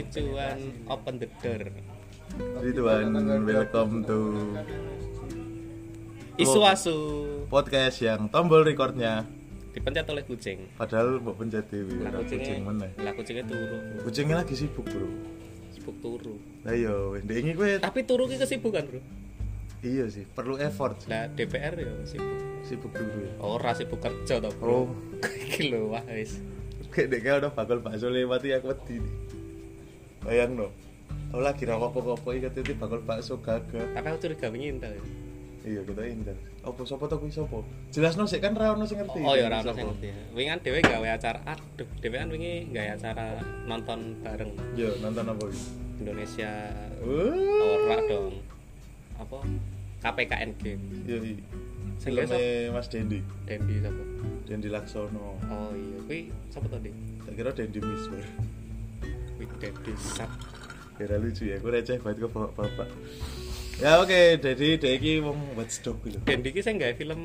Ricuan open the door. Ridwan, welcome to Isu asu podcast yang tombol recordnya dipencet oleh kucing. padahal mbok pencet dewi Lah kucing mana lah kucingnya turu, kucingnya lagi sibuk bro sibuk turu. lah yo ini kowe Tapi turu ki kesibukan, Bro. iya sih perlu effort Lah DPR ya sibuk. sibuk dulu ya Ora sibuk kerja to, oh Bro. Iki lho wah wis. kayak dek udah bakal bakso lewat ya aku wedi bayang no aku lagi rawa apa-apa ikat itu bakal bakso gagah Tapi aku curiga wingi entar. ya. iya kita indah apa sopo to kuwi sopo jelas no sih kan ra ono sing ngerti Oh ya ora Kan ono sopo. sing ngerti. ya. Wingi kan dhewe gawe acara aduh, dhewe kan wingi gawe acara nonton bareng yo nonton apa iki Indonesia ora dong. Apa? KPKN game. iya iya Sing filmnya Mas Dendi Dendi sapa? Dendi Laksono Oh iya, kuwi sapa to, Dik? tak kira Dendi Miswar Kuwi Dendi Sap. kira lucu ya aku receh banget ke bapak-bapak ya oke jadi dia ini wong watchdog gitu Dendi ki sing gawe film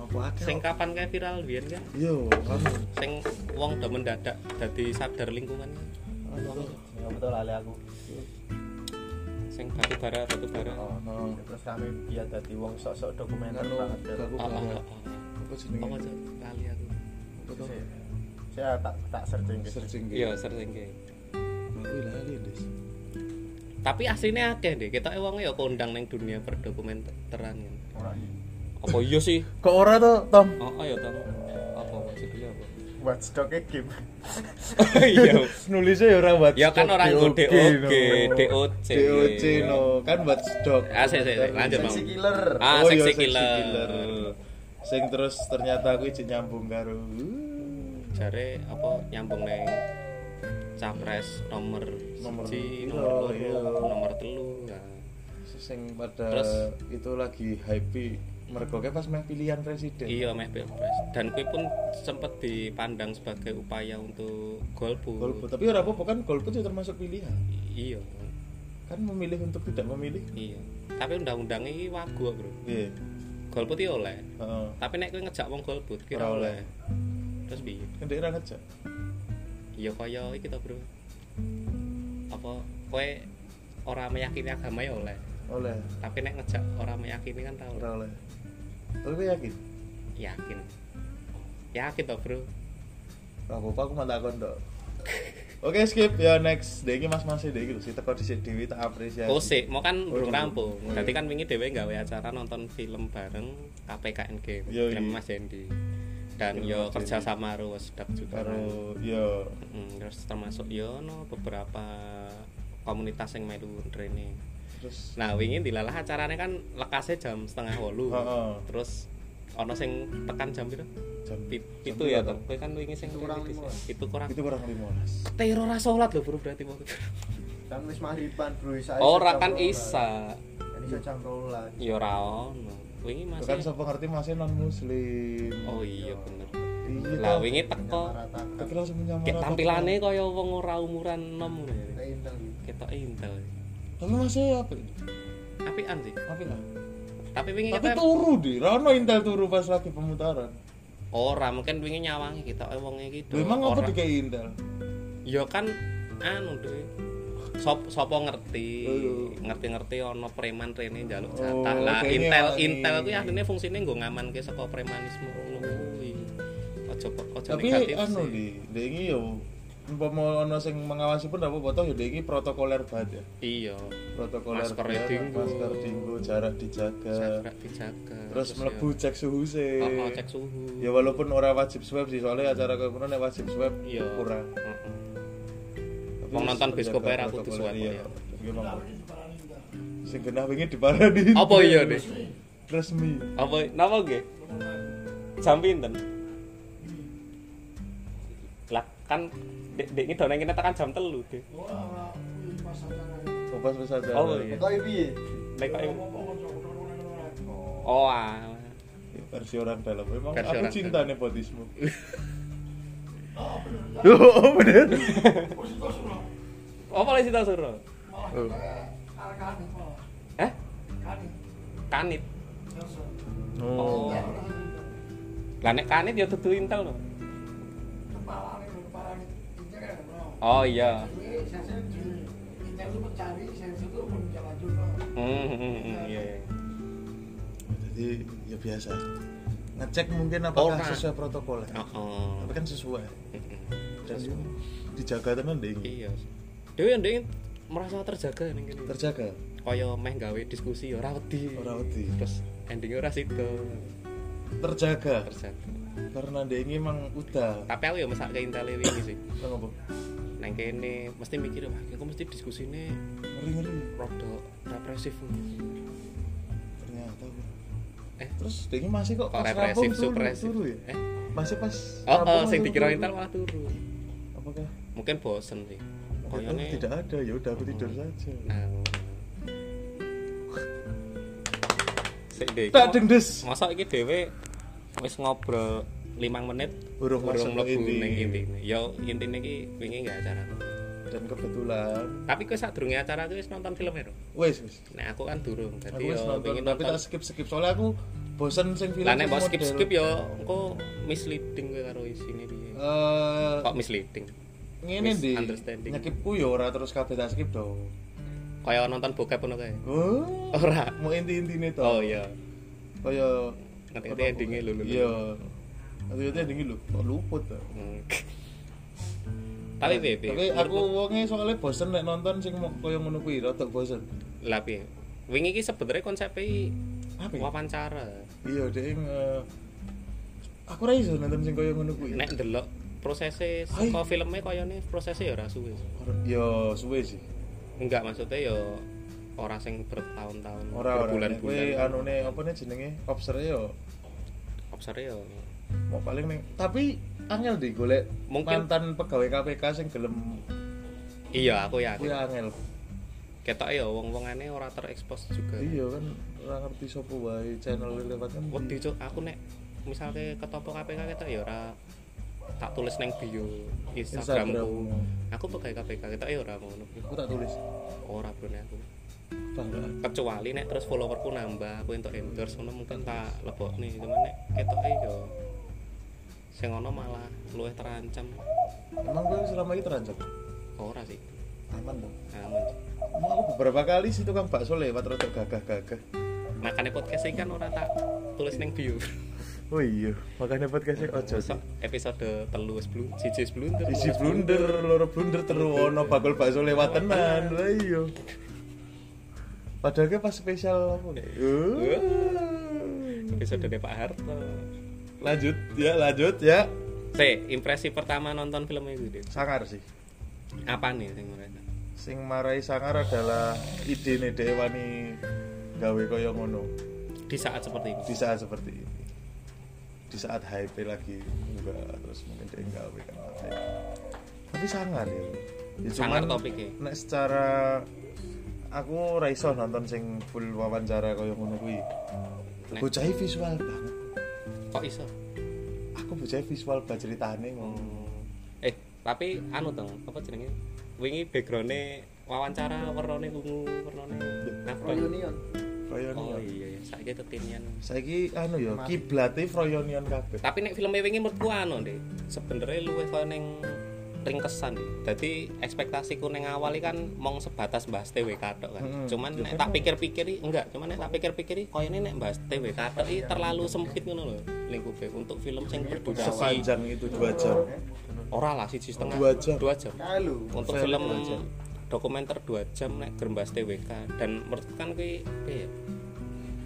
apa akeh sing kapan kayak viral biyen kan? yo kamu Sing wong udah mendadak dadi sadar lingkungan. Ya betul lali aku. Sing batu bara batu bara. oh no Terus kami dia dadi wong sok-sok dokumenter banget. aku Oh, oh, pernah oh, oh. apa jenenge Apa? Kali aku. apa tuh Saya- tak tak searching gitu. searching Iya, sering kayak. aku lali des Tapi aslinya akeh deh, kita wong ya kondang ning dunia perdokumentaran kan. Ora. Apa iya sih? kok ora tuh Tom Oh, ayo tong. Apa maksudnya apa? Watchdog game. Iya. nulisnya ya ora watchdog Ya kan orang nggo DOG. DOC. DOC no kan watchdog Ah, sik, sik, lanjut, Mang. Seksi killer. Ah, Oh, iya, seksi seksi killer. sing terus ternyata aku izin nyambung karo Jare apa nyambung neng capres nomor Nomor siji, piro, nomor iya. loro, nomor telu. Nah, sing pada Terus? itu lagi happy mergo pas meh pilihan presiden Iya meh pilpres. Dan kuwi pun sempat dipandang sebagai upaya untuk golput. golput tapi ora apa-apa kan golput itu termasuk pilihan Iya. kan memilih untuk tidak memilih Iya. Tapi undang-undang ini wagu, Bro. iya Golput ya oleh. heeh Tapi nek kowe ngejak wong golput kira oleh. Terus piye? kan dia ora ngejak Ya kaya iki to, Bro. Apa kowe ora meyakini agama ya oleh. oleh Tapi nek ngejak ora meyakini kan tau. ora oleh tapi gue yakin Yakin. Yakin to, Bro. Gak apa-apa aku mau takon dok Oke skip ya next Dek iki mas-mas dek iki lho si teko dhisik dhewe tak apresiasi. Oh sik, mau kan belum rampung. Oh, Tadi iya. kan wingi dhewe gawe acara nonton film bareng KPKN Game, Yo, film iya. Mas Dendi. Dan Film yo kerja sama karo sedap juga. karo yo Mm, terus termasuk yo no beberapa komunitas yang melu training. terus Nah, wingi dilalah acaranya kan lekasnya jam setengah wolu. Heeh. Terus ono sing tekan jam piro? jam itu ya, Tom. Kowe kan wingi sing Itu kurang ya. Itu kurang. itu kurang 15 Tero ora salat lho, Bro, berarti mau. Kan wis maghriban, Bro. Isa. Ora kan isa. Ini iso jam 12. Ya ora ono. Wingi Itu masih kan sapa ngerti masih non muslim Oh iya bener. iya Lah wingi teko. Tapi langsung menyamar Kayak tampilane kaya wong ora umuran enom ngono Kita ya. intel gitu. Ketok intel. tapi masih apa Apian sih. apa lah Tapi wingi tapi kita turu di Rano intel turu pas lagi pemutaran ora mungkin wingi nyawangi kita wong iki Lho, emang apa dikei intel Ya kan anu deh. Sop sopo ngerti, Oh. ngerti-ngerti ono preman rene njaluk Oh, jatah. lah kayaknya intel intel kuwi asline fungsine nggo ngamanke saka premanisme ngono kuwi. Aja aja tapi negatif anu sih. di ini yo umpama ono sing mengawasi pun apa foto ya ini protokoler banget ya Iya. protokoler Masker banget, dinggo. masker dinggo jarak dijaga Jarak dijaga. terus mlebu cek suhu sih Oh, oh, cek suhu. ya walaupun ora wajib swab sih soalnya acara ngono nek wajib swab Iya. kurang Heeh. Wong nonton bioskop ae aku disuap, iya. ya. Iya, sing genah wingi diparani Apa iya, Dik? resmi Apa napa nggih? Jam pinten? Lah kan dek dek ini doneng kita tekan jam telu deh. oh pas pas acara Oh, iya. Kok piye? Nek kok Oh, ah. Ya, versi orang dalam memang aku cinta nepotisme oh bener Apa lagi kita suruh? oh. Hah? Kanit. oh. Lah nek kanit ya dudu intel lho. Oh iya. juga Hmm, hmm, hmm, iya. iya. jadi ya biasa ngecek mungkin apakah Ora. sesuai protokol ya Heeh. tapi kan sesuai dan dijaga tenan deh Iya. Dewe ndek merasa terjaga ning kene. terjaga Kaya meh gawe diskusi ora wedi. Ora wedi. Terus endingnya ora sido. terjaga Terjaga. karena ini emang udah Tapi aku ya mesak ke intel wingi sih. Nang kene mesti mikir wah aku mesti diskusine ngeri ngeri rada represif. bro. Eh. terus dia ini masih kok Kok pas represif rampung turu, supresif. turu ya Eh. masih pas Oh, oh sing turu, dikira turu. intel malah turu. apakah Mungkin bosen sih. Oh, Koyone tidak ada ya udah aku tidur saja Nah. Sik deh. tak dengdes Masa iki dhewe wis ngobrol 5 menit Urung masuk mlebu ning intine. Ya intine iki wingi enggak acara. Dan kebetulan Tapi kowe sadurunge acara kuwi wis nonton filmnya lho. wes wes Nek aku kan durung. aku wis yo nonton pengen tapi nonton. tak skip skip soalnya aku bosen sing film Lah nek mbok skip skip yo engko misleading kowe karo isine piye. Eh, Kok misleading? ngene di misunderstanding. nyekipku ya ora terus kabeh tak skip dong Kaya nonton bokep ngono kae. oh Ora. mau inti intine to Oh iya. kaya Ngerti endinge lho lho. iya ternyata endinge lho kok luput ta Hmm. Tapi piye piye? tapi aku wonge soalnya bosen nek nonton sing kaya ngono kuwi rada bosen lah piye? Wingi iki sebenarnya konsepnya apa ya? wawancara. iya dek nge aku ra iso nonton sing kaya ngono kuwi Nek ndelok prosesnya Hai. saka filmnya koyone prosesnya ya ora suwe. yo suwe sih Enggak maksudnya ya orang sing bertahun-tahun ora berbulan-bulan anune apa nih jenenge observe yo observe ya mau paling ning tapi angel di golek Mungkin- mantan pegawai KPK sing gelem iya aku kuwi yakin angel. Ketok ya wong-wongane ora terekspos juga. Iya kan ora ngerti sapa wae channel lewat kan. Wedi cuk. Aku nek misalnya ketopo KPK ketok ya ora tak tulis neng bio Instagramku. Instagrammu. aku pegawai KPK ketok ya ora ngono. Aku tak tulis. Ora bro aku. Banggaan kecuali nek terus followerku nambah aku untuk endorse ngono mungkin tak lebokne. Cuman nek ketok yo sing ono malah luwih terancam. Emang gue selama ini terancam? Ora sih. Aman dong aman. Emang aku beberapa kali sih tukang bakso lewat rada gagah-gagah. Makanya podcast ini kan ora tak tulis neng bio. Oh iya makanya podcastnya ojo sih. Episode telu sebelum siji sebelum isi blunder loro blunder terus ono bakul bakso lewat tenan. Lah iya. Padahal pas spesial apa nih episode dari Pak Harto lanjut ya lanjut ya Teh, impresi pertama nonton film itu deh. sangar sih Apa nih sing mereka? sing marai sangar adalah ide nih dewani gawe kaya ngono Di saat seperti ini. di saat seperti ini di saat hype lagi enggak terus mungkin dia gawe kan tapi sangar ya, ya Sangar topiknya. nek secara aku ra iso nonton sing full wawancara kaya ngono kuwi bocah visual banget Kok iso? aku bocah visual ba ceritane ngono Hmm. Eh, tapi anu dong, apa jenenge? Wingi backgroundnya wawancara warnane ungu, warnane? Reunion. kaya Oh iya iya, saiki tetinian. saiki anu ya kiblate Froyonion kabeh Tapi nek filmnya wingi menurutku anu deh. Sebenarnya luwih kaya ning ringkesan. Jadi ekspektasiku ning awal iki kan mong sebatas bahas TWK tok kan. Mm-mm. Cuman Ya nek tak pikir-pikir iki enggak, cuman nek tak pikir-pikir iki koyone nek bahas TWK tok iki terlalu sempit ngono lho lingkupe untuk film sing berdurasi sepanjang itu dua jam. Ora lah siji setengah. Dua jam. dua jam. Untuk Film jam. dokumenter dua jam nek gerembas TWK dan menurutku kan kuwi ya?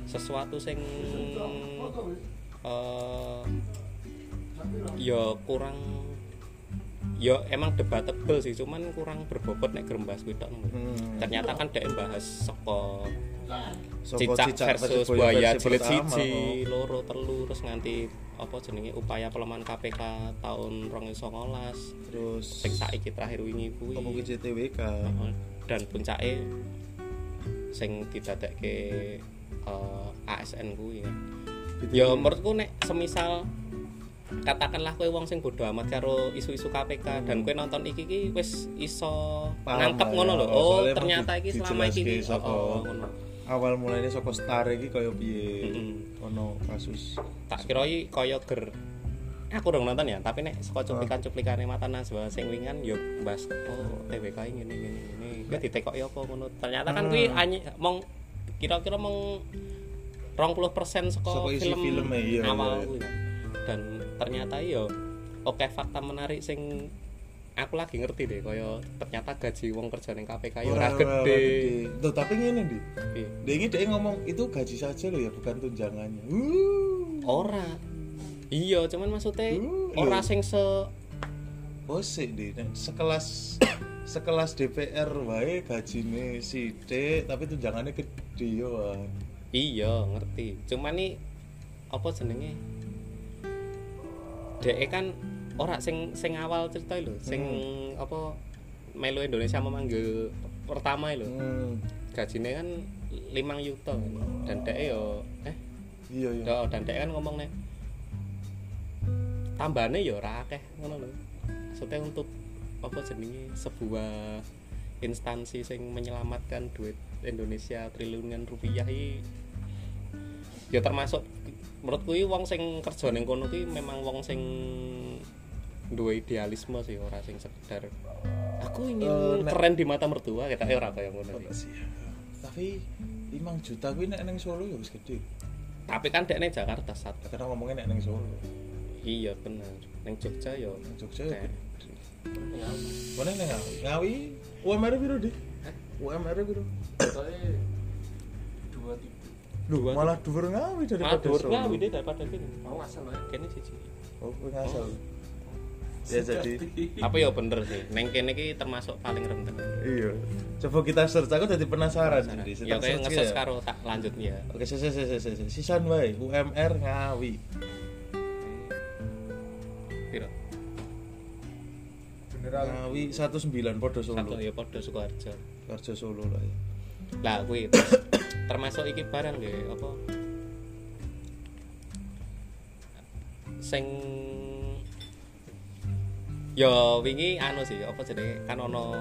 Sesuatu sing eh ya kurang ya emang debatable sih cuman kurang berbobot nek gerembas kuwi Hmm. ternyata kan dhek bahas Saka cicak cicak versus buaya jilid siji oh. loro telu terus nganti apa jenenge upaya pelemahan KPK tahun 2019 terus sing saiki terakhir wingi kuwi kuwi CTWK dan puncake sing didadekke eh, ASN kuwi ya. Ya menurutku nek semisal katakanlah kowe wong sing bodoh amat karo isu-isu KPK dan kowe nonton iki ki wis iso Paham nangkep ngono ya. lho. Oh, Oh, ternyata iki selama iki saka- oh, ngono. awal mulainya saka star iki kaya piye Mm-mm. ono kasus Tak kira iki kaya ger aku udah nonton ya tapi nek saka cuplikan-cuplikane mata Najwa sing wingan yo bahas oh TWK ini ngene ngene ngene kuwi ditekoki apa ngono ternyata kan kuwi Hmm. anyi mong kira-kira mong 20% saka Saka isi film, filmnya, iya, awal iya. kuwi kan. dan ternyata yo oke fakta menarik sing aku lagi ngerti deh kaya ternyata gaji wong kerja ning KPK yo ora gede Tuh, tapi ngene di. Iya. Dia ini dia ngomong itu gaji saja loh ya, bukan tunjangannya. Uh. ora iya cuman maksudnya Uh, ora sing se Bosik di sekelas sekelas DPR wae gajine sithik tapi tunjangannya gede yo. iya ngerti cuman nih apa jenenge dek kan ora sing sing awal cerita lho sing apa melu Indonesia memanggil pertama lho. Hmm. gajinya kan 5 yuta. Dan dek yo eh? Iya iya. yo dan dek kan ngomong nih tambahane yo ora akeh ngono lho. Maksudnya untuk apa jenenge sebuah instansi sing menyelamatkan duit Indonesia triliunan rupiah iki ya termasuk menurut kuwi wong sing kerja ning kono kuwi memang wong sing duwe idealisme sih ora sing sekedar aku ingin Eh, nek- keren di mata mertua kita ora kaya ngono sih. Tapi 5 juta kuwi nek neng Solo ya wis gede. tapi kan dek ning Jakarta sat Karena ngomongnya nek neng Solo. iya bener ning Jogja yo Neng Jogja ya. Mana neng Ngawi? Ngawi UMR piro, Di? UMR dua Dua. malah dhuwur Ngawi daripada dhuwur Solo. Ngawi deh daripada kene. Mau asal ya. Kene siji. Oh, kuwi ngasal. Ya jadi Tapi ya bener sih, neng kene iki termasuk paling rendah. iya. Coba kita search aku jadi penasaran jadi Ya kayak search ngeses ya. karo tak lanjut ya. Oke, sih sih sih. Sisan wae UMR Ngawi. Piro? Beneran. Ngawi 19 podo Satu Solo. ya padha Sukoharjo. Kerja Solo lah ya. Lah kuwi terus termasuk iki barang nggih apa? Sing Ya wingi anu sih, apa jenenge kan ono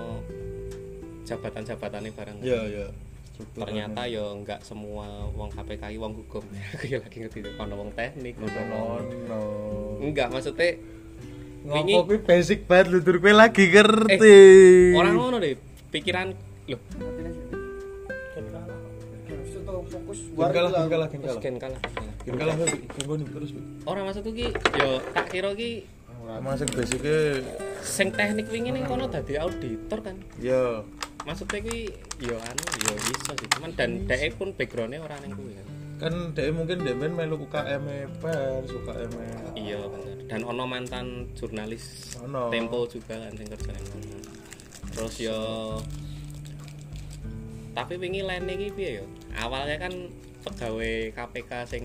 jabatan-jabatane barang. Iya, iya. Struktur ternyata ya enggak semua wong KPK wong hukum aku ya lagi ngerti ono wong teknik ono wong- no. enggak maksudnya Ngopo Wingi- kuwi basic banget kowe lagi ngerti. Eh, orang ngono deh pikiran loh Harus Gen kalah, kalah, kalah. gen kalah. Gen kalah terus. Bi. orang maksudku ki yo tak kira ki sing basicnya sing teknik wingi ning kono dadi auditor kan? Ya maksudnya ki yo anu yo iso sih. Cuman dan dhek pun backgroundnya orang ning kuwi kan. Kan dia mungkin dia main melu UKM pers UKM iya bener. Dan ono mantan jurnalis Ono. Tempo juga kan sing kerja ning kono. Terus yo tapi wingi lain iki piye yo awalnya kan pegawai KPK sing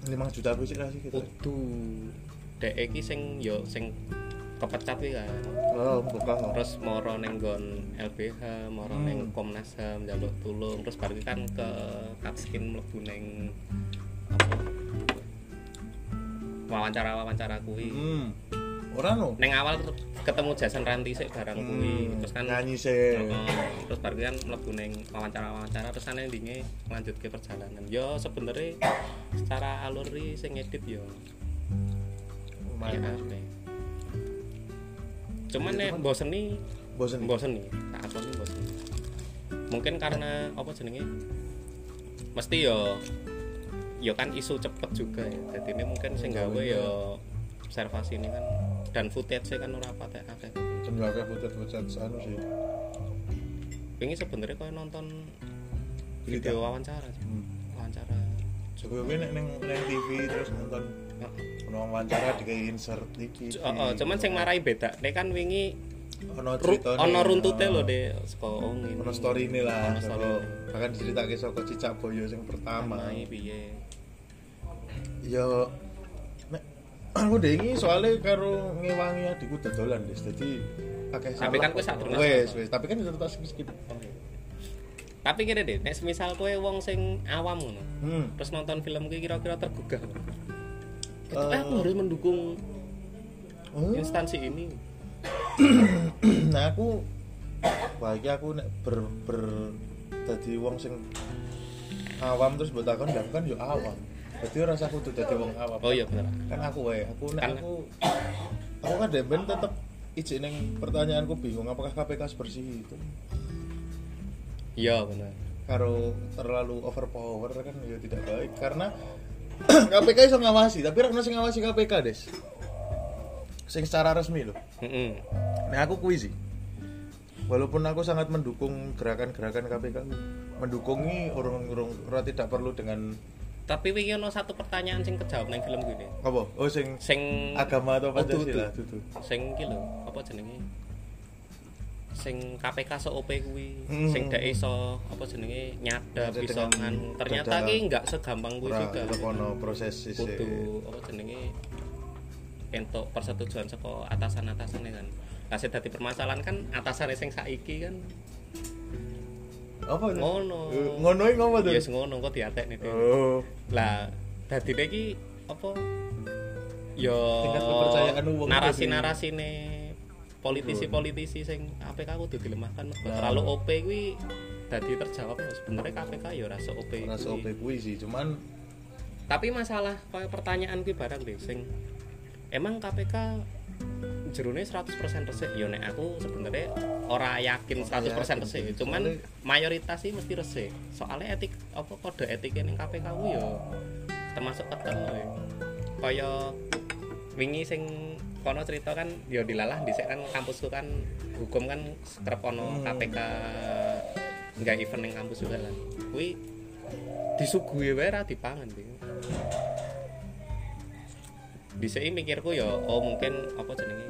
5 juta apa sih kasih kita kudu. Dek iki sing yo sing kepecat kuwi kan oh buka terus moro ning nggon LBH moro Hmm. ning Komnas HAM njaluk tulung. Terus baru kan ke Katskin mlebu ning apa wawancara-wawancara kuwi. Hmm orang no neng awal ketemu Jason Ranti sih barang kuwi. Hmm, terus kan nyanyi sih terus baru kan mlebu ning wawancara-wawancara terus endinge lanjut ke perjalanan. Yo sebenarnya secara aluri sing ngedit yo. Ya lumayan aneh. cuman nek bosen nih bosen bosen nih tak aku nih bosen mungkin karena apa jenenge? Mesti yo yo kan isu cepet juga ya. Jadi ini mungkin sing gawe yo observasi ini kan dan footage kan ora patek akeh. Penjaga pucat-pucat anu sih. Ini sebenarnya kau nonton video wawancara sih. Hmm. wawancara. Coba gue neng neng TV terus nonton. Ono wawancara di kayak insert iki. C- oh, oh, cuman sing marai beda. Nek kan wingi ono ru, ceritane. ono runtute lho saka ngene. ono story ini lah Ono story. saka- bahkan diceritake saka cicak boyo sing pertama. Pamae piye? Ya nek aku deh ini soalnya karo ngewangi adikku dodolan deh jadi akeh Tapi kan kowe sadurunge wes wes. Tapi kan tetep tak skip tapi kira deh nek semisal kowe wong sing awam ngono hmm. terus nonton film kuwi kira-kira tergugah Gitu, Eh. aku harus mendukung Oh. instansi ini. Nah aku iki aku nek ber ber dadi wong sing awam terus takon ya aku kan yo awam Berarti ora usah kudu dadi wong awam. oh iya bener Kan aku wae, aku nek Kan- aku aku kan demben tetep ijik ning pertanyaanku bingung apakah KPK sebersih itu? Iya bener karo terlalu overpower kan ya tidak baik. Karena KPK iso ngawasi tapi ora ono sing ngawasi KPK des. Sing secara resmi loh Heeh. nah aku kuwi sih walaupun aku sangat mendukung gerakan-gerakan KPK mendukungi orang-orang ora tidak perlu dengan tapi wingi ono satu pertanyaan sing kejawab nang film gue apa? Oh sing sing agama atau Oh. Pancasila? Dudu. Sing iki lho apa jenenge? Sing KPK so OP kuwi. Hmm. sing dek iso apa jenenge? Nyadap Ada iso ngan. Ternyata berdalam. ki enggak segampang kuwi juga. tetep ono proses sih. Apa jenenge? Entuk persetujuan saka atasan-atasan kan. Lah sing dadi permasalahan kan atasan sing saiki kan apa itu? Ngono. Ngono iki ngopo tuh yes, ngono kok diatekne dhewe oh lah dadi iki apa Tingkat kepercayaan wong narasi-narasi ne politisi-politisi sing APK kudu dilemahkan Nah. terlalu OP kuwi dadi terjawab sebenarnya KPK ya ora se OP kuwi. OP kuwi sih cuman tapi masalah kaya pertanyaan kuwi barang deh sing emang KPK jerone 100% resik. Ya nek aku sebenarnya ora yakin 100% yakin resik. cuman mayoritas sih mesti resik. Soalnya etik apa kode etik ning KPK ku ya termasuk ketem ya kaya wingi sing kono cerita kan ya dilalah dhisik kan kampusku kan hukum kan kerep ono Hmm. KPK nggak event ning kampus juga lah. Kuwi disuguhi wae ra dipangan. Dhisik mikirku ya oh mungkin apa jenenge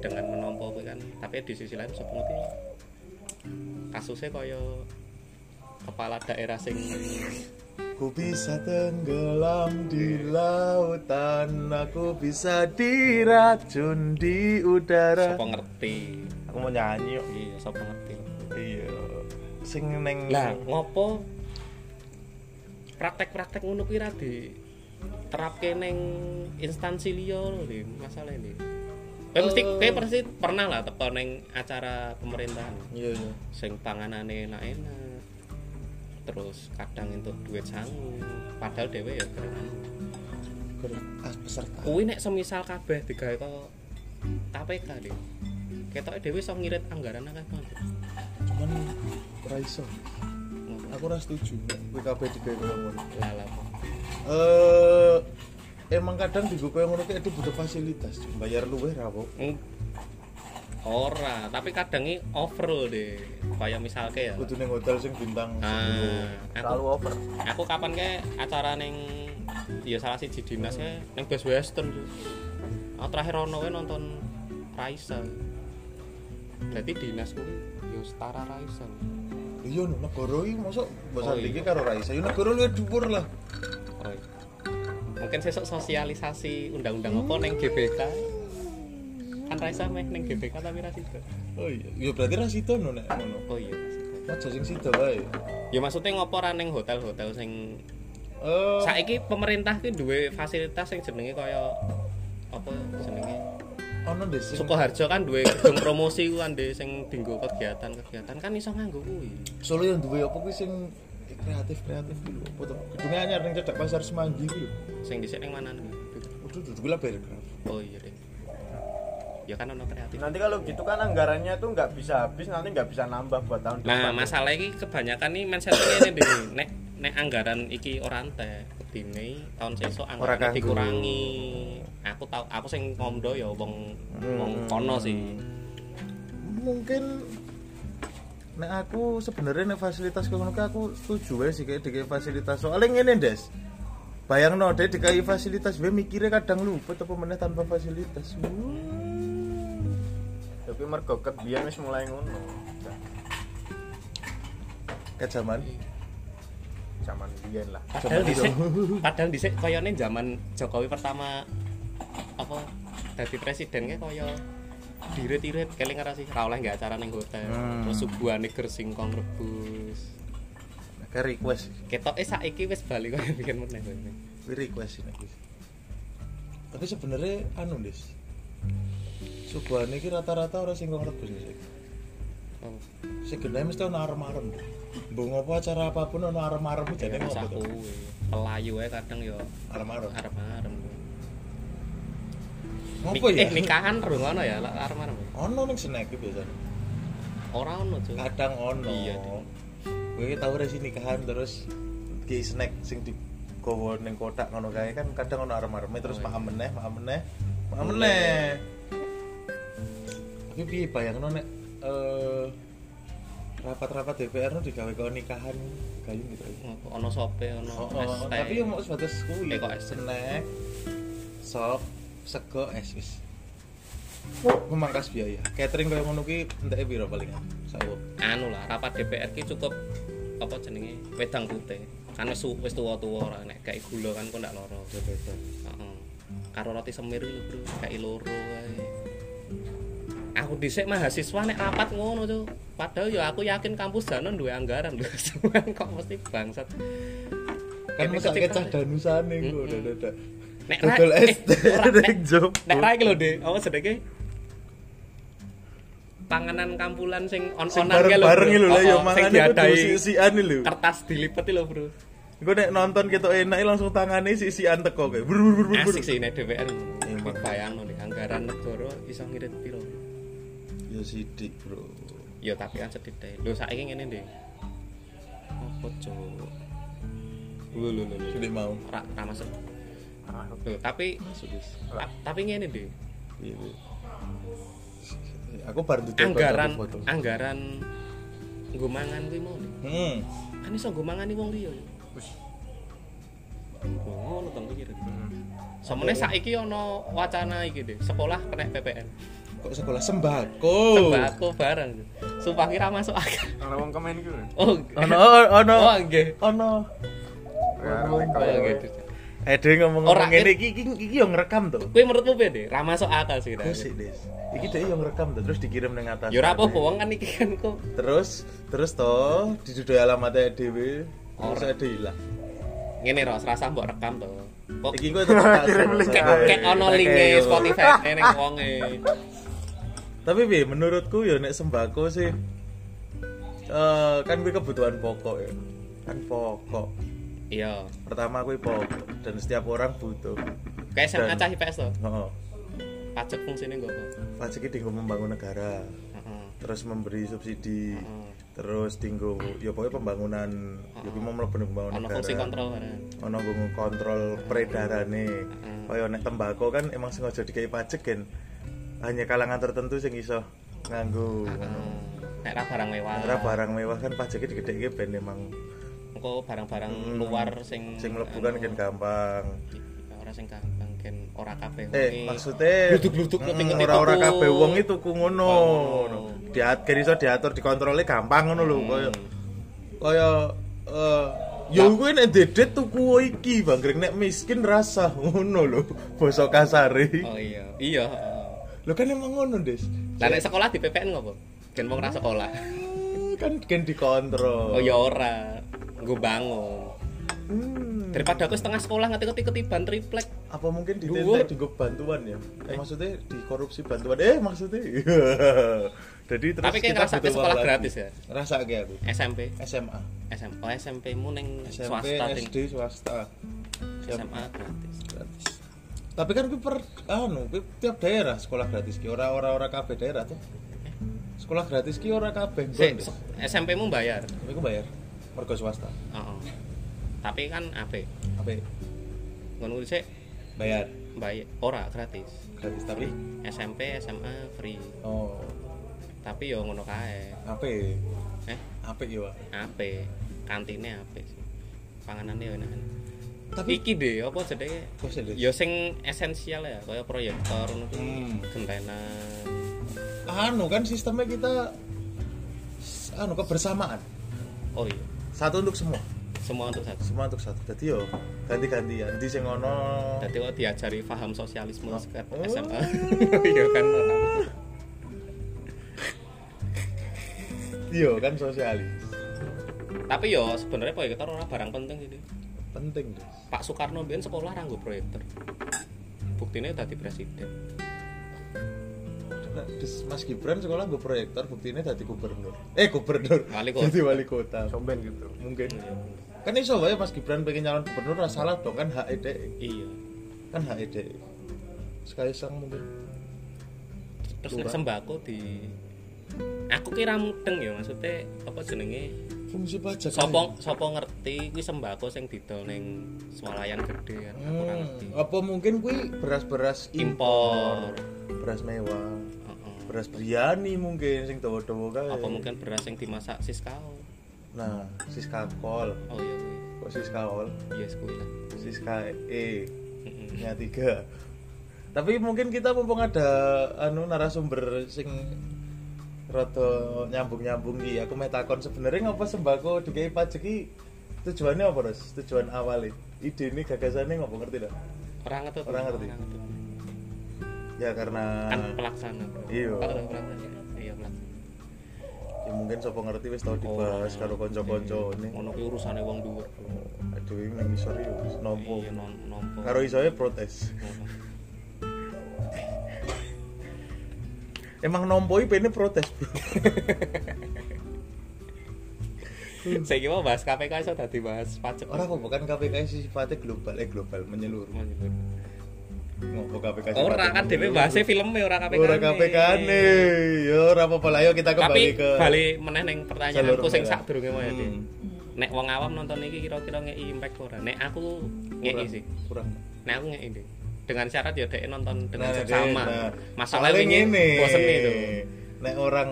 dengan menompo kan. Tapi di sisi lain sapa ngerti kasusnya kaya kepala daerah sing Ku bisa tenggelam di lautan Aku bisa diracun di udara. Sapa ngerti? Aku mau nyanyi yuk. Iya sapa ngerti? Iya. Sing neng lah ngopo? Praktek-praktek ngono kuwi ra di terapke ning instansi liya lho masalah ini Kowe mesti Eh. kowe pasti pernah lah teko ning acara pemerintahan. Iya iya. Sing panganane enak-enak. Terus kadang untuk duit sangu. Padahal dhewe ya keren Ker- ah, peserta. Kuwi nek semisal kabeh digawe kok KPK deh. Ketoke dhewe iso ngirit anggaran akeh banget Cuman ora iso. Aku ora setuju WKB digawe ngono lah Eh Emang kadang digo koyo ngono ki itu butuh fasilitas Bayar luwih ra apa Mm. ora tapi kadang ini over deh kaya misalnya ya Kudu ning hotel sing bintang ah, terlalu aku over aku kapan ke acara neng ya salah siji dinas ya neng Best Western Ju. aku terakhir ono nonton Raisa berarti dinas kuwi yo setara Raisa Iya negara iki mosok mbok Oh, iya. karo Raisa. Ya negara luwih dhuwur lah. Oh, mungkin sesuk sosialisasi undang-undang apa neng GBK kan Raisa meh neng GBK tapi ra sido Oh iya, ya berarti ra sida no nek ngono. oh iya ra sido. Aja sing sida wae. ya maksudnya ngopo ra neng hotel-hotel sing Eh, saiki pemerintah ki duwe fasilitas yang jenenge kaya apa jenenge ono deh sing Sukoharjo kan duwe gedung promosi ku kan Dek, sing dinggo kegiatan-kegiatan kan iso nganggo kuwi. Solo yang duwe apa kuwi sing kreatif-kreatif gitu. Apa to? Gedungnya anyar ning cedek pasar Semanggi ku lho. Sing dhisik ning mana nih? Udah dudu lah. Oh iya deh. Ya kan ono kreatif. nanti kalau gitu kan anggarannya tuh nggak bisa habis nanti nggak bisa nambah buat tahun Nah, depan masalah iki kebanyakan nih mindsetnya ini deh. Nek nek anggaran iki ora entek, dine tahun sesuk anggaran dikurangi. Aku tahu aku sing ngomdo ya wong wong Hmm. kono sih. Mungkin nek aku sebenarnya nek fasilitas kono aku setuju wae sih kayak dikai fasilitas. Soalnya ngene, Des. Bayangno deh dikai fasilitas gue mikirnya kadang lupa apa meneh tanpa fasilitas. tapi mergo ket biyen wis mulai ngono Kayak zaman zaman biyen lah Padahal dhisik padahal dhisik koyone zaman Jokowi pertama apa dadi presiden kayak kaya dirit-irit keling ora sih ra oleh nggak acara ning hotel. Hmm. Terus suguhane ger singkong rebus. kayak request. Ketoke saiki wis bali kaya bikin meneh. Kuwi request ini. Tapi sebenarnya anu, Des. Suguhane iki rata-rata ora singkong rebus sih. Oh, genah mesti ono arem-arem. Mbok ngopo acara apa pun ono arem-arem jane ya ngopo pelayu ae kadang yo Arep-arep. arep-arep. Ngopo ya? Eh nikahan rung ono ya lek arep-arep. Ono ning snack iki biasanya. Ora ono, Cuk. Kadang ono. Iya. Kowe tau ora sih nikahan terus ki snack sing di gowo ning kotak ngono kae kan kadang ono arem-areme terus Oh, iya. makan meneh, makan meneh, makan meneh. Tapi piye bayangno nek eh rapat-rapat DPR nu digawe kok nikahan kayu gitu. Ono sope, ono Oh, oh, tapi yo mau sebatas kuwi. Eh, kok snack, sop, sego, es wis. Memangkas biaya. Catering koyo ngono ki enteke piro palingan? Sawo. anu lah rapat DPR ki cukup apa jenenge wedang putih kan wis wis tuwa-tuwa ora nek gak gula kan kok ndak loro Beda. heeh karo roti semir lho bro gak loro ae aku dhisik mahasiswa nek rapat ngono tuh padahal ya aku yakin kampus Danon duwe anggaran lho kok mesti bangsat Kan kecil kecah danusane kok. Nek Dodol eh, es ora, nek- job. nek ra iki lho Dek apa sedeke panganan kampulan sing on-onan ki lho, iki lho ya kudu diadahi sisian lho. kertas dilipet lho bro Engko nek nonton ketok enak langsung tangane sisian teko kayak. Bur bur bur bur. bur. asik sih nek DPR Emang. bayang nih anggaran negara iso ngirit piro Ya sidik, Bro. ya tapi kan sedih deh lho saiki ngene deh apa lho lho lho lho. Sudah mau. ra ra masuk lho tapi wis. tapi ngene deh Iya. iya. Aku baru anggaran anggaran nggo mangan kuwi mau nih Hmm. kan iso nggo mangani wong liya ya Oh, ngono to pikir Semene saiki ana wacana iki deh, sekolah kena PPN. Kok sekolah sembako? Sembako bareng. Sumpah kira masuk akal. Ana wong komen iku. Oh, Ono ono Oh, nggih. ono. Ya, Oh, gitu. Eh, dhewe ngomong Ora, ngene iki iki iki yo ngerekam to. Kuwi menurutmu piye, Dek? Ra masuk akal sih. Dek. Kusik, Des. Iki dhewe yo ngerekam to terus dikirim ning atas. Ya ora apa-apa wong kan iki kan kok Terus terus to didudui alamatnya dhewe. Terus ada hilang. ngene ro, serasa mbok rekam to. Kok Iki tak Kirim link kayak ono linke Spotify ning wonge. Tapi bi menurutku ya nek sembako sih eh kan kuwi kebutuhan pokok ya. Kan pokok. Iya. Pertama kuwi pokok dan setiap orang butuh. Kayak SMA cah IPS to. Heeh. Pajak fungsine nggo apa? Pajak dienggo membangun negara, Heeh. terus memberi subsidi, Heeh. terus tinggo ya pokoknya pembangunan ya kuwi mau mlebu ning pembangunan Ono negara. fungsi kontrol. Ono nggo kontrol peredarane. Heeh. Kaya nek tembakau kan emang sengaja dikai pajak kan. Hanya kalangan tertentu sing iso nganggo. Heeh. Nek ra barang mewah. Ora barang mewah kan pajaknya digedhekke ben emang Engko barang-barang Hmm. luar sing sing mlebu kan anu, kan gampang. ora sing gampang ken ora kabeh Eh, wengi. maksudnya Gluduk-gluduk mm, ngetik-ngetik ora-ora tuku. kabeh wong itu ku ngono. Ngono. Diatur iso diatur dikontrolnya gampang ngono lho Hmm. kaya kaya eh ya kuwi nek dedet tuku iki banggrek nek miskin rasa ngono lho basa kasare. Oh iya. Iya. Lho kan emang ngono, Des. Lah nek sekolah di PPN ngopo? Gen wong ra sekolah. kan kan dikontrol. Oh ya ora. Nggo bangun. Hmm. Daripada aku setengah sekolah ngetik ketiban triplek. apa mungkin ditenteng di bantuan ya? Eh, Eh. maksudnya dikorupsi bantuan. Eh, maksudnya. Jadi terus Tapi kayak kita ngerasa sekolah uang gratis lagi. ya? Rasa kayak aku. SMP, SMA. SMP, oh SMP mu ning SMP, swasta ting. SD swasta. SMA gratis. gratis. Tapi kan per anu, kuwi tiap daerah sekolah gratis ki ora ora ora kabeh daerah tuh. Sekolah gratis ki ora kabeh. SMP mu bayar. Tapi ku bayar. Mergo swasta. Heeh. Tapi kan apa? Apa? Ngono sik Bayar bayar ora gratis. gratis tapi SMP, SMA free. oh, Tapi yo ngono kae. apa? Eh, Apa ya, Wak? ape? Kantine ape sih? Panganane yo enak. Tapi Iki deh, apa sih, Des? Yo sing esensial ya, kaya proyektor ngono. Hmm. Gentenan. anu kan sistemnya kita anu kebersamaan Oh iya, satu untuk semua semua untuk satu. semua untuk satu jadi yo ganti-gantian di sing ono Dadi kok diajari paham sosialisme Oh. sekat. SMA. Iya kan. iya kan sosialis Tapi yo sebenarnya proyektor ora barang penting. Dik. penting deh Pak Soekarno biyen sekolah ra nggo proyektor. Buktinya dadi presiden. Des- Mas Gibran sekolah gue proyektor buktinya tadi gubernur. Eh gubernur. Wali kota. jadi wali kota. Somben gitu. mungkin. Kan iso wae Mas Gibran pengen nyalon gubernur ora salah dong kan hak EDE iya. Kan hak EDE sekali sang mungkin. Terus nek sembako di aku kira mudeng ya maksudnya apa jenenge? Fungsi pajak sopo sopo ngerti kuwi sembako sing didol ning swalayan gede kan aku ora ngerti. Hmm, apa mungkin kuwi beras-beras impor. beras mewah. Beras biryani mungkin sing dawa-dawa kae. Apa mungkin beras yang dimasak siskao nah siska kol oh iya kuwi. Kok kol yes kuwi lah. Siska e nya tiga. Tapi mungkin kita mumpung ada anu narasumber sing rada nyambung-nyambung ki aku mau takon sebenarnya ngapa sembako dikai pajak ki tujuannya apa Ros? tujuan awalnya ide ini gagasannya ngapa ngerti dah orang ngerti. Orang ngerti. Ya karena kan pelaksana Iya. Oh, pelaksana. Iya pelaksana. Ya mungkin sopo ngerti wis tau dibahas karo kanca-kanca ini. Ngono kuwi urusane wong dhuwur aduh ini nang isor yo wis nompo iya nompo karo isoe protes. Emang nompo iki pene protes bro. Saya mau bahas KPK iso dadi bahas pajak. Orang kok bukan KPK sih sifatnya global, eh global menyeluruh. Ngopo KPK Ora kan dhewe bahasnya filmnya ora KPK. Ora KPK ne. Yo ora apa-apa lah yo kita Tapi kembali ke balik meneh ning pertanyaanku sing sadurunge. Dik. Hmm. Nek wong awam nonton iki kira-kira ngeki impact ora? Nek aku ngeki sih. Kurang. Nek aku ngeki Dik. Dengan syarat ya dhek nonton dengan Nah, seksama. nah, Masalah ngene. bosen itu. Nek orang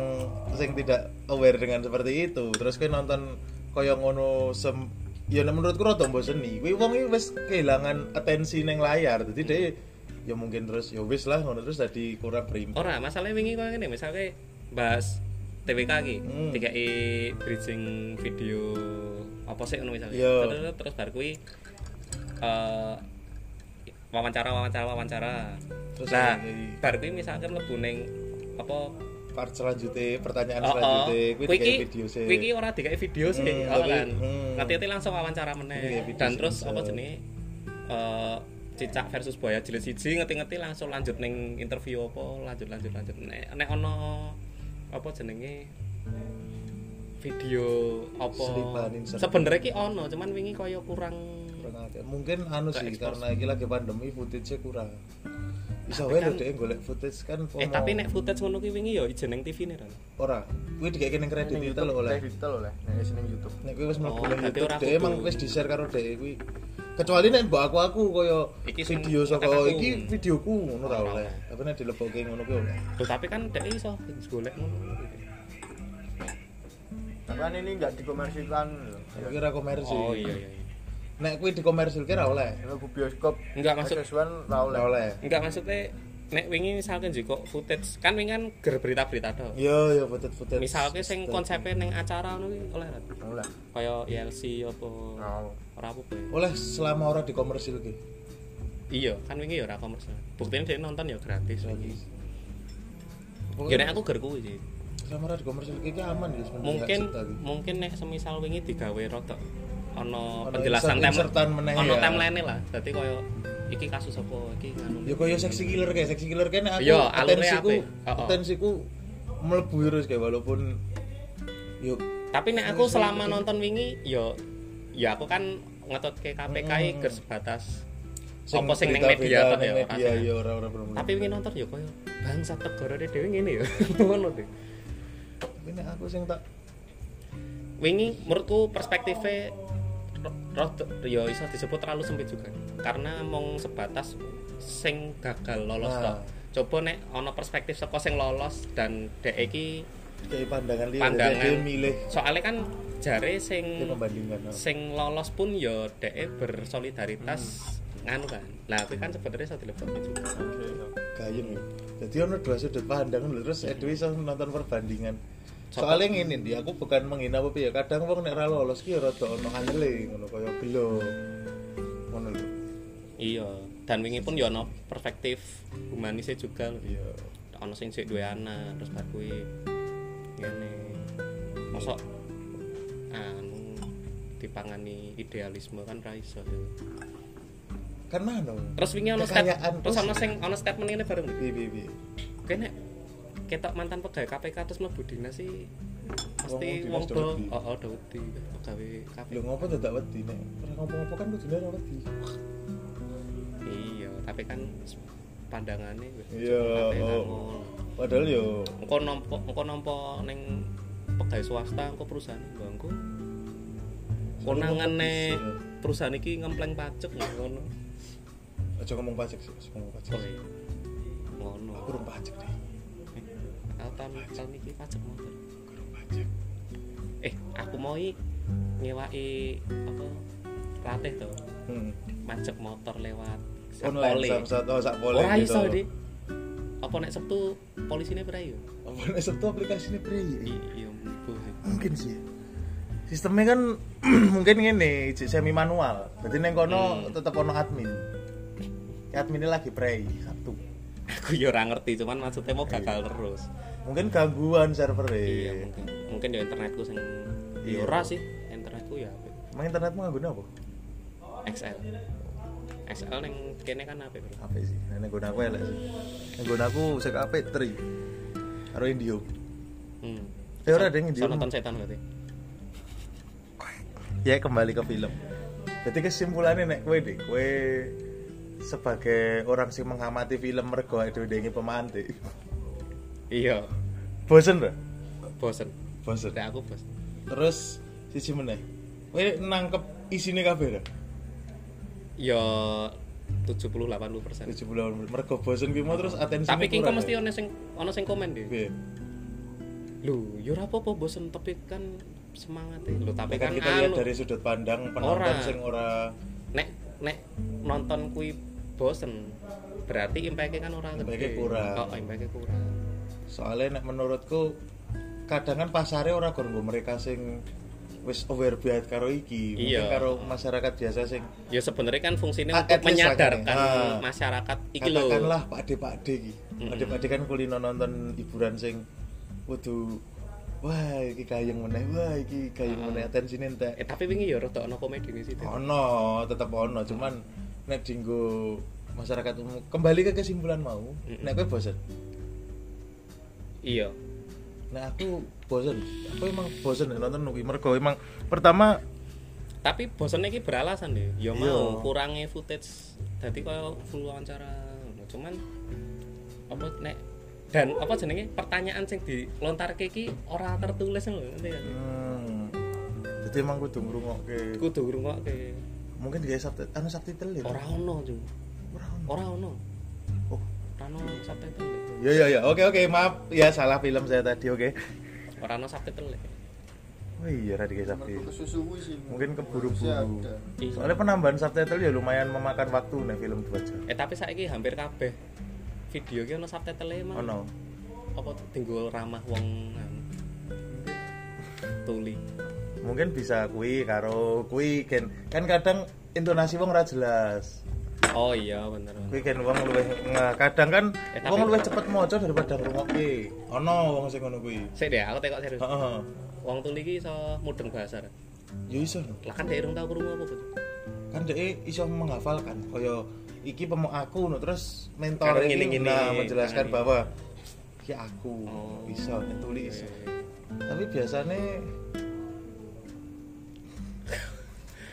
sing tidak aware dengan seperti itu, terus kowe nonton kaya ngono sem ya menurutku rada mboseni. Kuwi wong iki wis kehilangan atensi ning layar. Dadi Hmm. Ya mungkin terus ya wis lah ngono terus dadi kurang berimpact. Ora, masalahnya wingi koyo ngene, misalnya bahas TWK iki, Hmm. dikai bridging video apa sih ngono misalnya. Iya. Terus terus bar kuwi eh wawancara wawancara wawancara. Terus nah, bar kuwi misalkan mlebu ning apa part selanjutnya pertanyaan Oh, oh. selanjutnya kuwi Kuwi iki video sih. kuwi iki ora dikai video sih, Hmm, oh kan. hmm. Nanti langsung wawancara meneh. Dan terus apa jenenge eh cicak versus buaya jilid siji ngerti-ngerti langsung lanjut ning interview apa lanjut lanjut lanjut nek nek ono apa jenenge video apa sebenarnya ki ono cuman wingi kaya kurang kurang. Mungkin anu sih karena iki lagi pandemi footage-nya kurang. Bisa wae lho dhek golek footage kan eh FOMO. tapi nek footage ngono ki wingi ya ijen ning TV ne Ran. ora. Kuwi dikek ning kredit lho oleh. Digital oleh nek sing YouTube. Nek kuwi wis mlebu Oh, nang YouTube, dhek emang wis di-share karo dhek kuwi. Kecuali nek mbok aku aku kaya Iki video saka iki videoku ngono Ora oleh. Tapi nek dilebokke ngono kuwi oleh. Loh, tapi kan dhek iso golek ngono Tapi kan ini enggak dikomersilkan lho. Aku kira komersil. oh iya iya iya. Nek kuwi ora oleh. Mlebu bioskop. Enggak, maksud- Sesuan. Ora oleh. enggak maksudnya nek wingi misalkan jiko footage kan wingi kan ger berita-berita to Iya, iya footage-footage. misalnya sing konsepnya ning acara ngono ki oleh Ran? Oleh. kaya ILC apa ora apa ya Oleh selama ora dikomersilke. iya kan wingi ya ora komersial buktinya dia nonton ya gratis wingi ya nek aku ger kuwi sih selama ora dikomersilke iki aman ya sebenarnya. mungkin mungkin nek semisal wingi digawe rodok ono Ono penjelasan meneh ono ya. timeline lah dadi kaya iki kasus apa iki nganu Ya kaya seksi killer kayak seksi killer kan aku Iya, alurnya atensiku apik. Oh, oh. mlebu terus kayak walaupun yuk tapi nek aku selama nonton wingi ya ya aku kan ngetut ke KPK Hmm. ger sebatas apa sing ning media toh ya media rasanya. ya ora ora tapi wingi nonton ya kaya bangsa tegorone dhewe ngene ya ngono deh tapi nek aku sing tak wingi menurutku perspektifnya roh ya iso disebut terlalu sempit juga karena mong sebatas sing gagal lolos Nah. coba nek ono perspektif saka sing lolos dan dek iki kayak pandangan liya Pandangan. dia milih soalnya kan jare dia sing oh. sing lolos pun ya dek bersolidaritas nganu kan lah kuwi kan sebenarnya iso dilebokne juga gayeng ya jadi ono dua sudut pandang lho, terus Edwi iso nonton perbandingan? Soalnya ngene ndi aku bukan menghina apa ya kadang wong nek ra lolos ki ya rada ono angele ngono kaya gelo ngono lho. Iya dan wingi pun ya ono perspektif humanisnya juga lho. iya. Ono sing sik duwe anak terus bar kuwi ngene. Mosok anu dipangani idealisme kan ra iso ya. kan mana terus wingi ono terus ono sing ono statement ngene bareng. Bi bi kene ketok mantan pegawai KPK terus mlebu dinas sih mesti Wong do oh oh do wedi gawe kabeh Lho ngopo dadak wedi nek ngopo-ngopo kan kudune ora wedi. iya tapi kan pandangannya Iya, kan oh. Padahal yo engko nampa engko nampa ning pegawai swasta engko perusahaan bangku konangane Iya. perusahaan iki ngempleng pajak ngono aja ngomong pajak sih, ngomong pajak. oh iya ngono Aku urung pajak deh. Aku tahun tahun iki pajak motor eh aku mau i ngewai apa latih tuh Hmm. pajak motor lewat Online samsat oh sak pole ora gitu. di apa nek Sabtu polisine prai yo Apa nek Sabtu aplikasinya free? iya Mungkin sih. Sistemnya kan mungkin ijek semi manual. Berarti neng kono Hmm. tetep ono admin. Adminnya lagi pray Sabtu. aku yo ora ngerti cuman maksudnya mau gagal terus Mungkin gangguan server iya mungkin mungkin ya internetku sing Iya. iya ora sih internetku ya apik. Emang internetmu nggak guna apa? XL XL neng kene kan apa bro Apa sih? Nenek guna aku elek sih. Nek guna aku sek apa? Tri. Karo Indio. hmm. Eh, ora, ding, di- nonton setan berarti Ya kembali ke film. Jadi kesimpulannya nek kue deh, kue sebagai orang sing mengamati film mergo itu dengi pemantik. iya Bosen ora? bosen Bosen. Nek aku bosen Terus sisi meneh. Kowe nangkep isine kabeh ya 70 80 persen 7 bulan mergo bosen ki mau terus atensi. tapi kingko mesti ono sing ono sing komen deh lu yo ora apa-apa bosen tapi kan semangat ya lu tapi kan kan, kita lihat anu, dari sudut pandang penonton Ora. sing ora nek nek nonton kui bosen berarti impact kan orang Impact-nya kurang. oh impact kurang soalnya nek menurutku kadang kan pasarnya ora nggo mereka sing wis aware banget karo iki mungkin Iya. karo masyarakat biasa sing ya sebenarnya kan fungsinya untuk menyadarkan lah, ah. masyarakat iki lho katakanlah Pak De Pak De iki. Pak De Pak De kan kulino nonton hiburan sing waduh wah iki gayeng meneh wah iki gayeng meneh atensine entek eh tapi wingi ya rada ono komedi nih situ ono tetep ono cuman nek dinggo masyarakat umum kembali ke kesimpulan mau Mm-mm. nek kowe bosen iya. Nek aku bosen. Aku emang bosen nonton kuwi mergo emang pertama tapi bosannya iki beralasan deh. Ya Iya. mau kurangnya footage. Jadi kalau full wawancara. Cuman apa nek dan apa jenenge? Pertanyaan sing dilontar iki ora tertulis lho ngerti sih? hmm, jadi emang kudu ngrungokke. Kudu ngrungokke. Mungkin dia subtitle anu subtitle ya? Ora ono Jung. ora ono. Ora ono ora ono subtitle ya ya ya. Oke oke. Maaf. Ya salah film saya tadi oke. Ora ono subtitle oh iya tadi kayak sih. mungkin keburu-buru. Iya. soalnya penambahan subtitle ya lumayan memakan waktu nih film 2 jam eh tapi saiki hampir kabeh. Video ki ono subtitle emang oh no apa tinggal ramah wong anu, tuli. Mungkin bisa kui karo kui kan kan kadang intonasi wong ora jelas oh iya bener kui kan wong luwih nge- kadang kan Eh, tapi- wong luwih cepet maca daripada ngrungokke. Ono wong sing ngono kuwi. Sik deh aku tekok serius. Heeh. Wong tuli ki iso mudeng bahasa ya iso. Lah kan dia urung tau krungu apa kan dia iso menghafalkan. Kaya iki pemuk aku no terus mentor ini ngene-ngene, nah, menjelaskan bahwa iki aku Oh. iso tuli iso. Tapi biasanya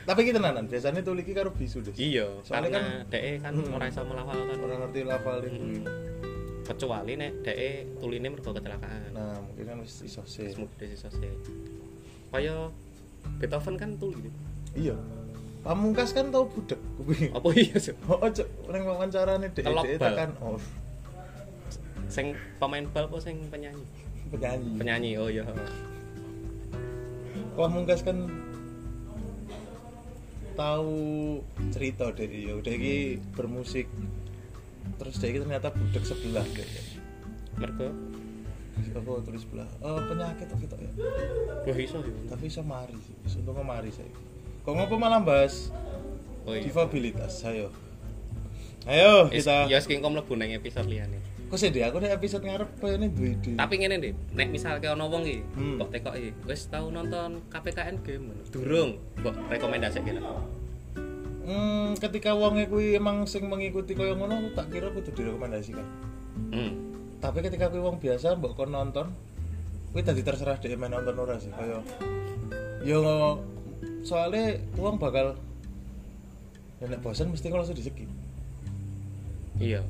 tapi kita nanan biasanya tuli iki karo bisu deh iya Soalnya karena dhek kan Hmm. ora iso melafalkan orang ngerti lafal itu Mm. kecuali nek dhek tuline mergo kecelakaan. Nah mungkin kan wis iso sih Wis iso sih kaya Beethoven kan tuli. Iya. Pamungkas kan tau budek. Apa iya sih oh ojo nang wawancarane dek Telok dek bal. tekan oh. Sing pemain bal apa sing penyanyi? Penyanyi. Penyanyi oh iya. Pamungkas kan tahu cerita deh ya udah iki bermusik. Terus dia iki ternyata budek sebelah deh mergo? Apa tulis sebelah? Eh penyakit apa gitu ya. Wah iso ya? Tapi iso mari sih. Iso untung mari saya. Kok ngopo malah bahas oh iya. Difabilitas ayo. Ayo kita ya sing kom mlebu nang episode liyane kok sih deh aku nih episode ngarep kayaknya dua ide tapi ngene deh nek misal ono wong iki Hmm. kok tekoki wis tau nonton KPKN game. Durung mbok rekomendasi kira hmm, ketika wongnya kui emang sing mengikuti kaya ngono tak kira kudu direkomendasikan. Hmm. tapi ketika kui wong biasa mbok kon nonton kuwi tadi terserah dhek main nonton ora sih kaya yo soalnya uang bakal ya nek bosan mesti kalau langsung diseki. Iya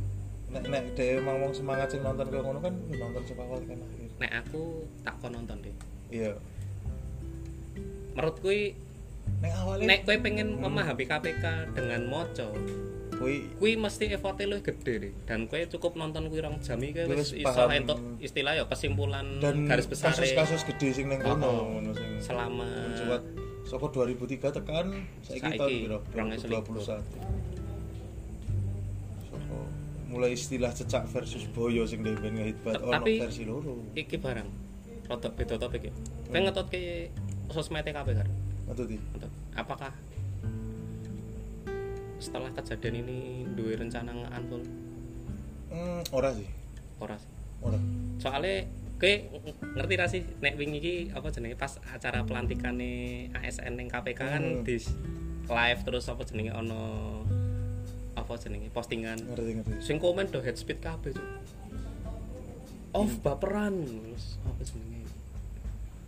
nek nek dhek emang wong semangat sing nonton kaya ngono kan ya nonton saka awal kan akhir. Nek aku tak kon nonton deh iya. Menurut kui nek awalnya nek kowe pengen memahami KPK dengan moco kuwi kui mesti effortnya lu gede deh dan kowe cukup nonton kui rong jam iki Wis iso entuk istilah ya kesimpulan dan garis besar kasus-kasus gede sing ning kono Oh, oh. ngono sing selama mencuat. Saka 2003 tekan saiki tahun piro rong ewu 2021 saka mulai istilah cecak versus boyo sing dhewe ben ngehit banget ono versi loro. iki barang rada beda topik ya. Kowe ngetot ke sosmed KPK kan. Ngetot. apakah setelah kejadian ini duwe rencana nge-unfollow Hmm, ora sih. Ora sih. Ora. Soalnya kowe ngerti ra sih nek wingi iki apa jenenge pas acara pelantikane ASN ning KPK kan Hmm. di live terus apa jenenge ono apa jenenge? Postingan. Ngerti ngerti. Sing komen do head speed kabeh cuk. Off baperan terus apa jenenge?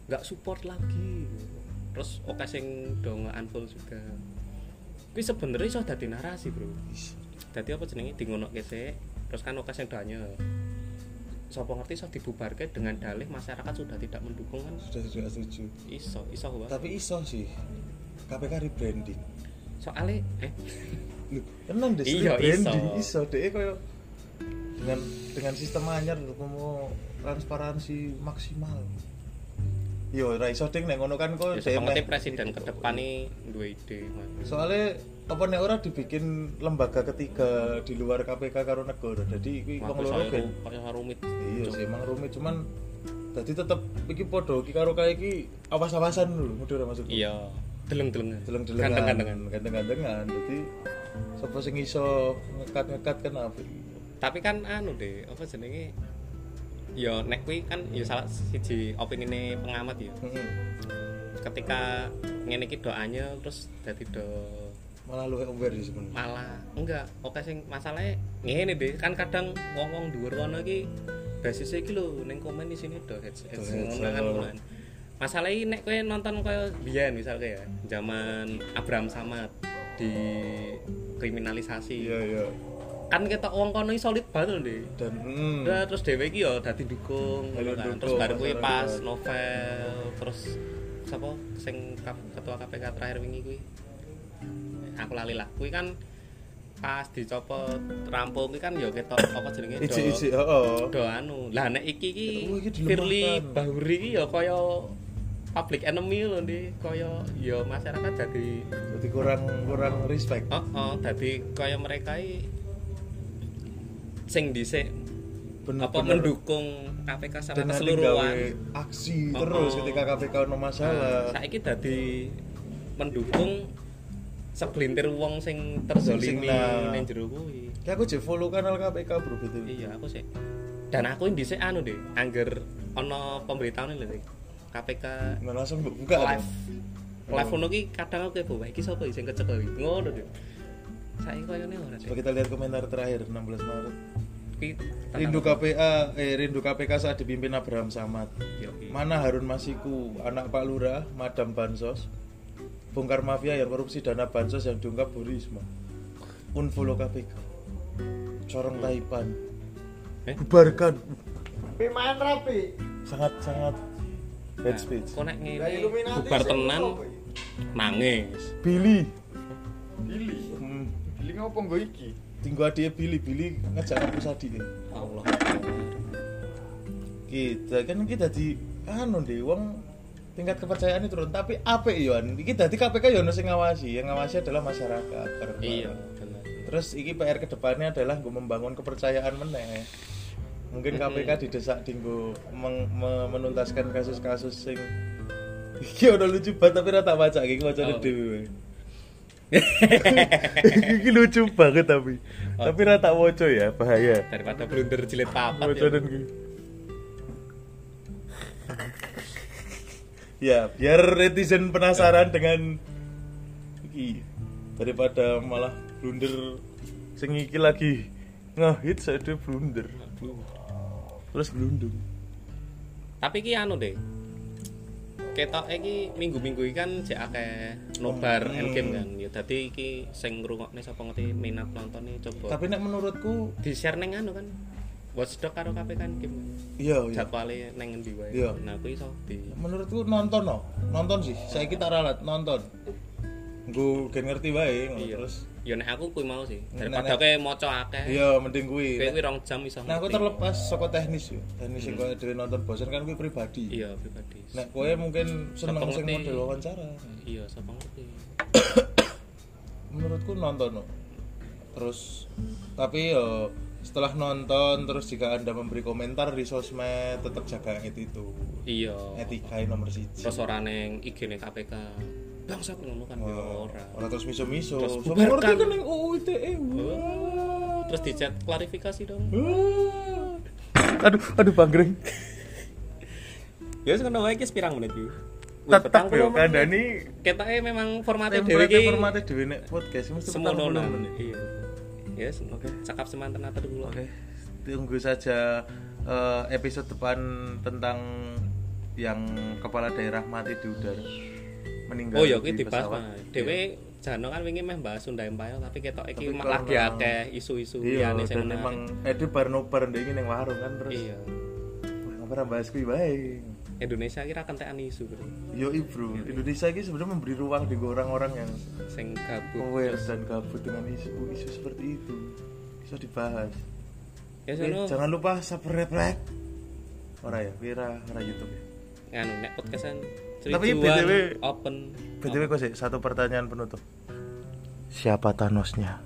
Nggak support lagi. Terus oke sing do nge-unfollow juga. Kuwi sebenarnya iso dadi narasi bro. Dadi apa jenenge? Di ngono sik terus kan oke sing danya sapa ngerti iso dibubarke dengan dalih masyarakat sudah tidak mendukung kan? Sudah tidak setuju. Iso iso tapi iso sih. KPK rebranding. Soalnya eh Tenan deh Iya, rebranding iso. deh koyo dengan dengan sistem anyar mau transparansi maksimal. Yo ra iso ding nek ngono kan kok ya meh- presiden ke depan nih dua ide soalnya apa nek ora dibikin lembaga ketiga di luar KPK karo negara jadi iki wong loro kan kayak rumit iya sih emang rumit cuman tadi tetep iki podo iki karo kae iki awas-awasan dulu mudah maksudku. Iya deleng-delengan deleng-delengan ganteng-gantengan. ganteng-gantengan jadi sapa sing iso ngekat-ngekat kan apa? Tapi kan anu deh apa jenenge? Ya nek kuwi kan ya salah siji opinine pengamat ya. Heeh. ketika ngene iki doanya terus dadi do malah lu umber sih sebenarnya malah enggak. Oke sing masalahnya ngene deh. Kan kadang wong-wong dhuwur kono iki basisnya iki lho ning komen di sini do heads ngono kan ngono. masalah ini nek kowe nonton koyo biyen misalnya ya zaman Abraham Samad di kriminalisasi iya iya kan kita wong kono iki solid banget deh dan hmm, Udah terus dhewe iki ya dadi dukung ngono kan. dukung Terus baru kuwi pas novel terus sapa sing ketua KPK terakhir wingi kuwi. Aku lali lah. Kuwi kan pas dicopot rampung kuwi kan ya ketok apa jenenge do. heeh Do anu. Lah nek iki iki iki Firly. Bahuri iki ya kaya public enemy lho ndi? Kaya ya masyarakat jadi jadi kurang kurang respect. Oh, oh dadi kaya mereka iki sing dhisik apa Bener-bener mendukung KPK secara dengan keseluruhan. aksi Oh, terus oh. ketika KPK ono masalah. Saiki dadi mendukung segelintir wong sing terzolimi ning jero kuwi. Ya aku je follow kanal KPK bro gitu iya aku sih dan aku dhisik anu deh angger ana pemberitahuan lho Dik. KPK nah, langsung bu- buka live. live Oh. ngono ki kadang aku kepo "Wah, iki sapa sing kecekel iki ngono deh saiki koyo ora coba kita lihat komentar terakhir 16 Maret. Rindu KPA eh Rindu KPK saat dipimpin Abraham Samad. Mana Harun Masiku, anak Pak Lurah, Madam Bansos. Bongkar mafia yang korupsi dana Bansos yang diungkap Bu Risma Unfollow KPK Corong Taipan. Eh? Bubarkan. Tapi main rapi. Sangat-sangat head Nah, speech. kok nek ngene? Bubar tenan. iki? nangis. Billy. Billy. hmm, Billy ngopo nggo iki? Tinggu adiknya Billy, Billy ngajak kampus adiknya Allah. Kita kan kita di anu deh wong tingkat kepercayaan itu turun. Tapi apa Iwan kita di KPK ya ono sing ngawasi. Yang ngawasi adalah masyarakat iya bener. Terus iki PR ke depannya adalah gue membangun kepercayaan meneh mungkin KPK didesak dinggo menuntaskan kasus-kasus sing iki udah lucu banget tapi rata baca iki maca Oh. dhewe. Iki lucu banget tapi. Tapi rata woco ya bahaya. Daripada blunder jilid papat ya. Ya, biar netizen penasaran dengan iki. Daripada malah blunder sing iki lagi ngehit saya blunder. Terus blundung. tapi ki anu deh ketok iki minggu-minggu iki kan jek akeh nobar Hmm. endgame kan ya dadi iki sing ngrungokne sapa ngerti minat nontone coba Tapi nek menurutku di share ning anu kan watchdog karo KPK game kan iya iya. jadwale ning endi wae Iya. nah kuwi iso di Menurutku nonton no. Nonton sih. Saya kita ralat nonton. Gue gen ngerti ngono iya terus. ya nek aku kuwi mau sih daripada kowe maca akeh Iya, mending kuwi. kowe kuwi rong jam iso Nah, aku terlepas saka teknis yo. Teknis sing koyo dhewe nonton bosan kan kuwi pribadi. iya pribadi Nek kowe mungkin seneng sing model wawancara. iya sapa ngerti Menurutku nonton no. Terus tapi yo setelah nonton terus jika anda memberi komentar di sosmed tetap jaga itu itu iya etika nomor siji terus ora ning IG KPK bangsat ngono kan ya Oh, ora ora terus miso-miso. Terus Sama ngerti bubarkan. kan yang UU ITE Oh, terus dicet klarifikasi dong. Aduh aduh banggreng ya ngono wae iki pirang menit iki tetap yo kandani ketoke memang formatnya dhewe template iki. formatnya dhewe nek podcast mesti semono menit. iya. Yes oke. Cakap semanten atur dulu Oke, tunggu saja eh, episode depan tentang yang kepala daerah mati di udara meninggal oh iya di kuwi dibahas. Mas. dhewe Jano kan wingi meh bahas Sunda Empire tapi ketok iki malah karena- akeh isu-isu iya liyane sing dan menarik. emang Edu bar nobar ndek iki ning warung kan terus iya. Ngapa bahas kuwi bae Indonesia kira kentekan isu bro. Yo bro. Indonesia ini sebenarnya memberi ruang di orang-orang yang sing gabut. aware dan gabut dengan isu-isu seperti itu. Bisa dibahas. Ya sono jangan lupa subscribe like. Ora ya Wira ora YouTube ya. Nganu nek podcastan Tapi BTW open BTW kok sih satu pertanyaan penutup. Siapa Thanosnya?